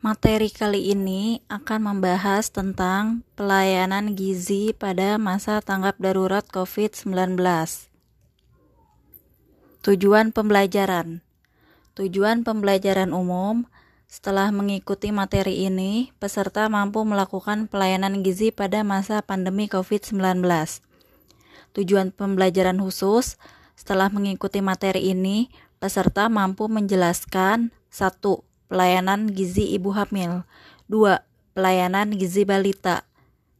Materi kali ini akan membahas tentang pelayanan gizi pada masa tanggap darurat COVID-19. Tujuan pembelajaran Tujuan pembelajaran umum setelah mengikuti materi ini, peserta mampu melakukan pelayanan gizi pada masa pandemi COVID-19. Tujuan pembelajaran khusus setelah mengikuti materi ini, peserta mampu menjelaskan satu pelayanan gizi ibu hamil. 2. Pelayanan gizi balita.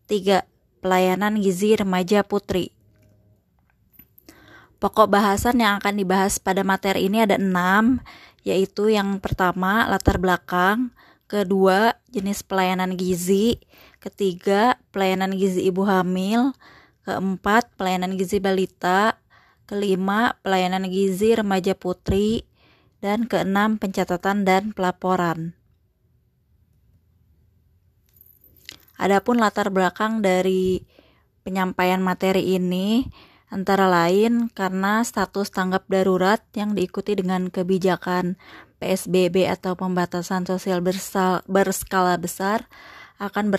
3. Pelayanan gizi remaja putri. Pokok bahasan yang akan dibahas pada materi ini ada enam, yaitu yang pertama latar belakang, kedua jenis pelayanan gizi, ketiga pelayanan gizi ibu hamil, keempat pelayanan gizi balita, kelima pelayanan gizi remaja putri, dan keenam, pencatatan dan pelaporan. Adapun latar belakang dari penyampaian materi ini antara lain karena status tanggap darurat yang diikuti dengan kebijakan PSBB atau pembatasan sosial berskala besar akan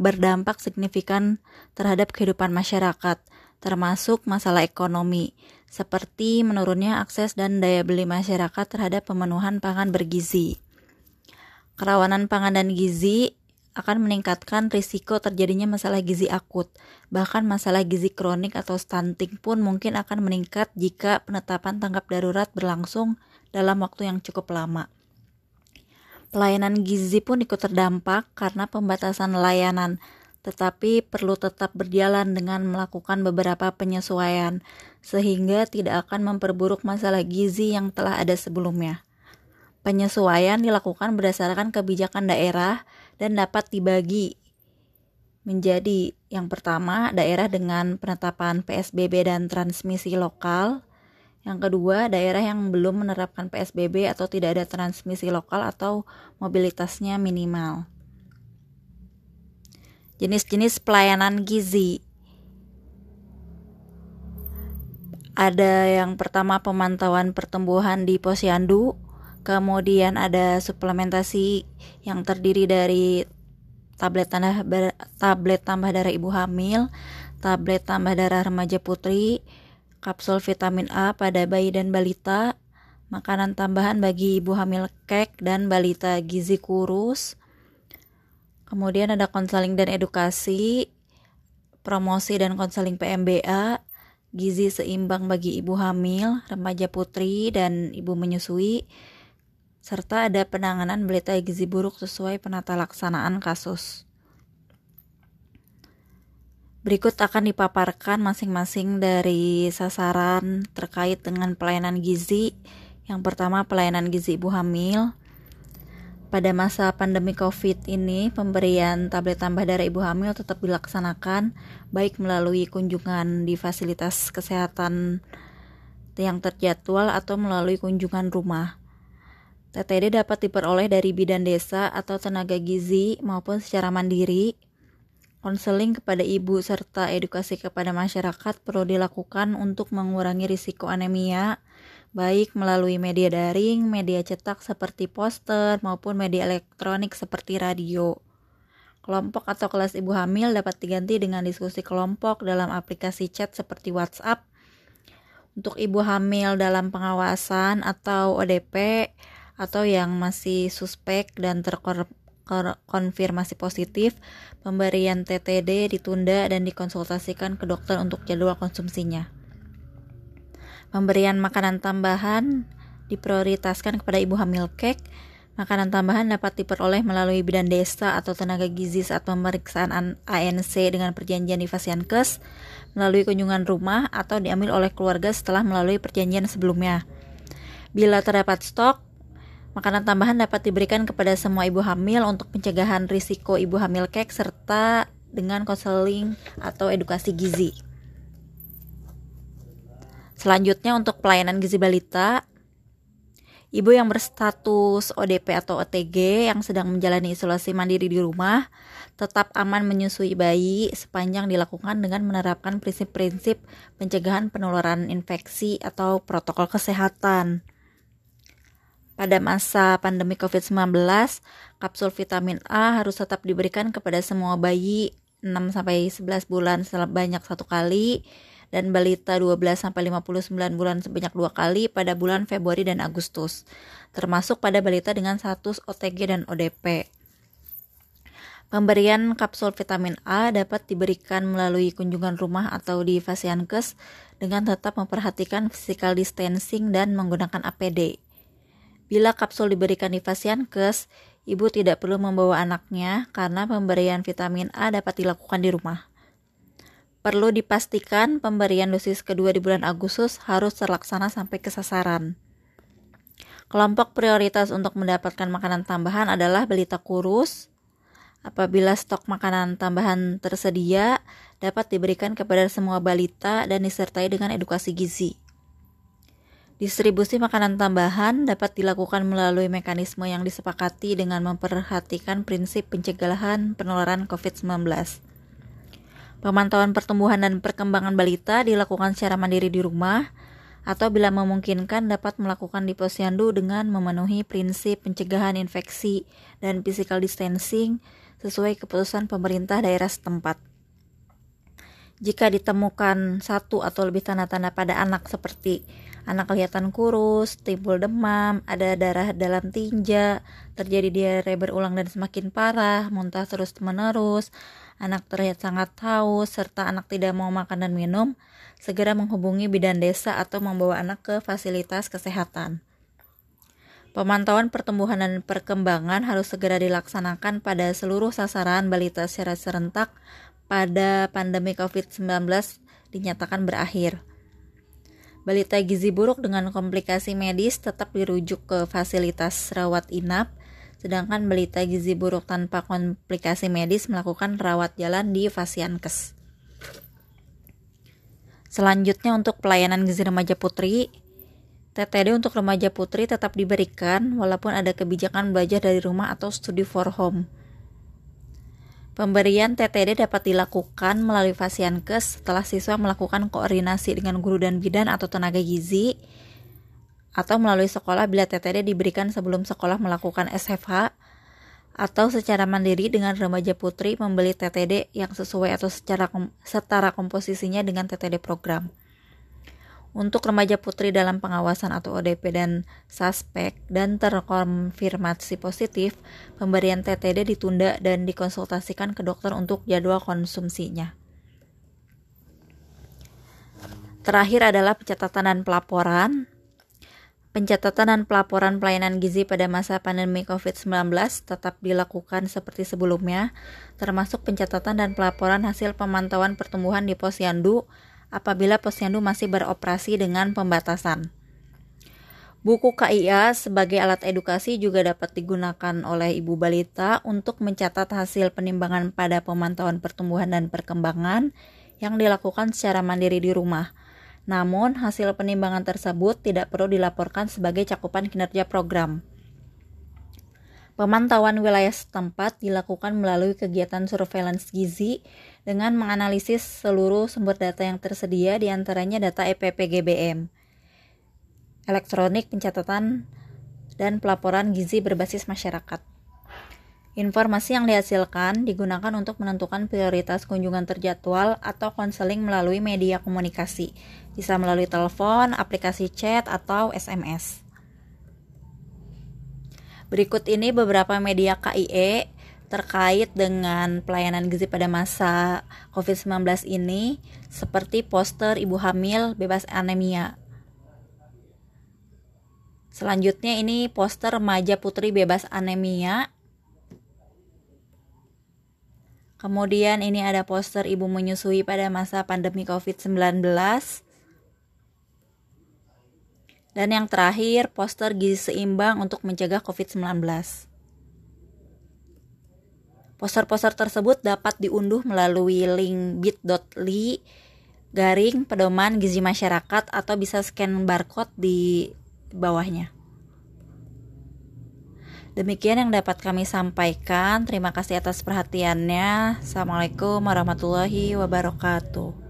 berdampak signifikan terhadap kehidupan masyarakat, termasuk masalah ekonomi, seperti menurunnya akses dan daya beli masyarakat terhadap pemenuhan pangan bergizi. Kerawanan pangan dan gizi akan meningkatkan risiko terjadinya masalah gizi akut. Bahkan masalah gizi kronik atau stunting pun mungkin akan meningkat jika penetapan tanggap darurat berlangsung dalam waktu yang cukup lama. Pelayanan gizi pun ikut terdampak karena pembatasan layanan tetapi perlu tetap berjalan dengan melakukan beberapa penyesuaian, sehingga tidak akan memperburuk masalah gizi yang telah ada sebelumnya. Penyesuaian dilakukan berdasarkan kebijakan daerah dan dapat dibagi menjadi yang pertama daerah dengan penetapan PSBB dan transmisi lokal, yang kedua daerah yang belum menerapkan PSBB atau tidak ada transmisi lokal atau mobilitasnya minimal. Jenis-jenis pelayanan gizi. Ada yang pertama pemantauan pertumbuhan di posyandu, kemudian ada suplementasi yang terdiri dari tablet tambah tablet tambah darah ibu hamil, tablet tambah darah remaja putri, kapsul vitamin A pada bayi dan balita, makanan tambahan bagi ibu hamil kek dan balita gizi kurus, Kemudian ada konseling dan edukasi, promosi dan konseling PMBA, gizi seimbang bagi ibu hamil, remaja putri, dan ibu menyusui, serta ada penanganan berita gizi buruk sesuai penata laksanaan kasus. Berikut akan dipaparkan masing-masing dari sasaran terkait dengan pelayanan gizi. Yang pertama, pelayanan gizi ibu hamil pada masa pandemi COVID ini, pemberian tablet tambah darah ibu hamil tetap dilaksanakan, baik melalui kunjungan di fasilitas kesehatan yang terjadwal atau melalui kunjungan rumah. TTD dapat diperoleh dari bidan desa atau tenaga gizi maupun secara mandiri. Konseling kepada ibu serta edukasi kepada masyarakat perlu dilakukan untuk mengurangi risiko anemia, baik melalui media daring, media cetak seperti poster, maupun media elektronik seperti radio. Kelompok atau kelas ibu hamil dapat diganti dengan diskusi kelompok dalam aplikasi chat seperti WhatsApp. Untuk ibu hamil dalam pengawasan atau ODP atau yang masih suspek dan terkonfirmasi positif, pemberian TTD ditunda dan dikonsultasikan ke dokter untuk jadwal konsumsinya. Pemberian makanan tambahan diprioritaskan kepada ibu hamil kek. Makanan tambahan dapat diperoleh melalui bidan desa atau tenaga gizi saat pemeriksaan ANC dengan perjanjian di Fasiankes, melalui kunjungan rumah atau diambil oleh keluarga setelah melalui perjanjian sebelumnya. Bila terdapat stok, makanan tambahan dapat diberikan kepada semua ibu hamil untuk pencegahan risiko ibu hamil kek serta dengan konseling atau edukasi gizi. Selanjutnya untuk pelayanan gizi balita, ibu yang berstatus ODP atau OTG yang sedang menjalani isolasi mandiri di rumah tetap aman menyusui bayi sepanjang dilakukan dengan menerapkan prinsip-prinsip pencegahan penularan infeksi atau protokol kesehatan. Pada masa pandemi COVID-19, kapsul vitamin A harus tetap diberikan kepada semua bayi 6 11 bulan sebanyak satu kali dan balita 12 59 bulan sebanyak dua kali pada bulan Februari dan Agustus, termasuk pada balita dengan status OTG dan ODP. Pemberian kapsul vitamin A dapat diberikan melalui kunjungan rumah atau di Fasiankes dengan tetap memperhatikan physical distancing dan menggunakan APD. Bila kapsul diberikan di Fasiankes, ibu tidak perlu membawa anaknya karena pemberian vitamin A dapat dilakukan di rumah. Perlu dipastikan pemberian dosis kedua di bulan Agustus harus terlaksana sampai ke sasaran. Kelompok prioritas untuk mendapatkan makanan tambahan adalah balita kurus. Apabila stok makanan tambahan tersedia, dapat diberikan kepada semua balita dan disertai dengan edukasi gizi. Distribusi makanan tambahan dapat dilakukan melalui mekanisme yang disepakati dengan memperhatikan prinsip pencegahan penularan COVID-19. Pemantauan pertumbuhan dan perkembangan balita dilakukan secara mandiri di rumah, atau bila memungkinkan dapat melakukan di posyandu dengan memenuhi prinsip pencegahan infeksi dan physical distancing sesuai keputusan pemerintah daerah setempat. Jika ditemukan satu atau lebih tanda-tanda pada anak seperti anak kelihatan kurus, timbul demam, ada darah dalam tinja, terjadi diare berulang dan semakin parah, muntah terus-menerus, anak terlihat sangat haus, serta anak tidak mau makan dan minum, segera menghubungi bidan desa atau membawa anak ke fasilitas kesehatan. Pemantauan pertumbuhan dan perkembangan harus segera dilaksanakan pada seluruh sasaran balita secara serentak pada pandemi COVID-19 dinyatakan berakhir. Balita gizi buruk dengan komplikasi medis tetap dirujuk ke fasilitas rawat inap, sedangkan balita gizi buruk tanpa komplikasi medis melakukan rawat jalan di Fasiankes. Selanjutnya untuk pelayanan gizi remaja putri, TTD untuk remaja putri tetap diberikan walaupun ada kebijakan belajar dari rumah atau studi for home. Pemberian TTD dapat dilakukan melalui Fasiankes setelah siswa melakukan koordinasi dengan guru dan bidan atau tenaga gizi atau melalui sekolah bila TTD diberikan sebelum sekolah melakukan SFH atau secara mandiri dengan remaja putri membeli TTD yang sesuai atau secara setara komposisinya dengan TTD program. Untuk remaja putri dalam pengawasan atau ODP dan suspek dan terkonfirmasi positif, pemberian TTD ditunda dan dikonsultasikan ke dokter untuk jadwal konsumsinya. Terakhir adalah pencatatan dan pelaporan. Pencatatan dan pelaporan pelayanan gizi pada masa pandemi COVID-19 tetap dilakukan seperti sebelumnya, termasuk pencatatan dan pelaporan hasil pemantauan pertumbuhan di posyandu apabila posyandu masih beroperasi dengan pembatasan. Buku KIA sebagai alat edukasi juga dapat digunakan oleh ibu balita untuk mencatat hasil penimbangan pada pemantauan pertumbuhan dan perkembangan yang dilakukan secara mandiri di rumah. Namun, hasil penimbangan tersebut tidak perlu dilaporkan sebagai cakupan kinerja program. Pemantauan wilayah setempat dilakukan melalui kegiatan surveillance gizi dengan menganalisis seluruh sumber data yang tersedia di antaranya data EPP GBM, elektronik pencatatan dan pelaporan gizi berbasis masyarakat. Informasi yang dihasilkan digunakan untuk menentukan prioritas kunjungan terjadwal atau konseling melalui media komunikasi, bisa melalui telepon, aplikasi chat, atau SMS. Berikut ini beberapa media KIE terkait dengan pelayanan gizi pada masa COVID-19 ini seperti poster ibu hamil bebas anemia. Selanjutnya ini poster remaja putri bebas anemia. Kemudian ini ada poster ibu menyusui pada masa pandemi COVID-19. Dan yang terakhir, poster gizi seimbang untuk mencegah COVID-19. Poster-poster tersebut dapat diunduh melalui link bit.ly garing pedoman gizi masyarakat atau bisa scan barcode di bawahnya. Demikian yang dapat kami sampaikan. Terima kasih atas perhatiannya. Assalamualaikum warahmatullahi wabarakatuh.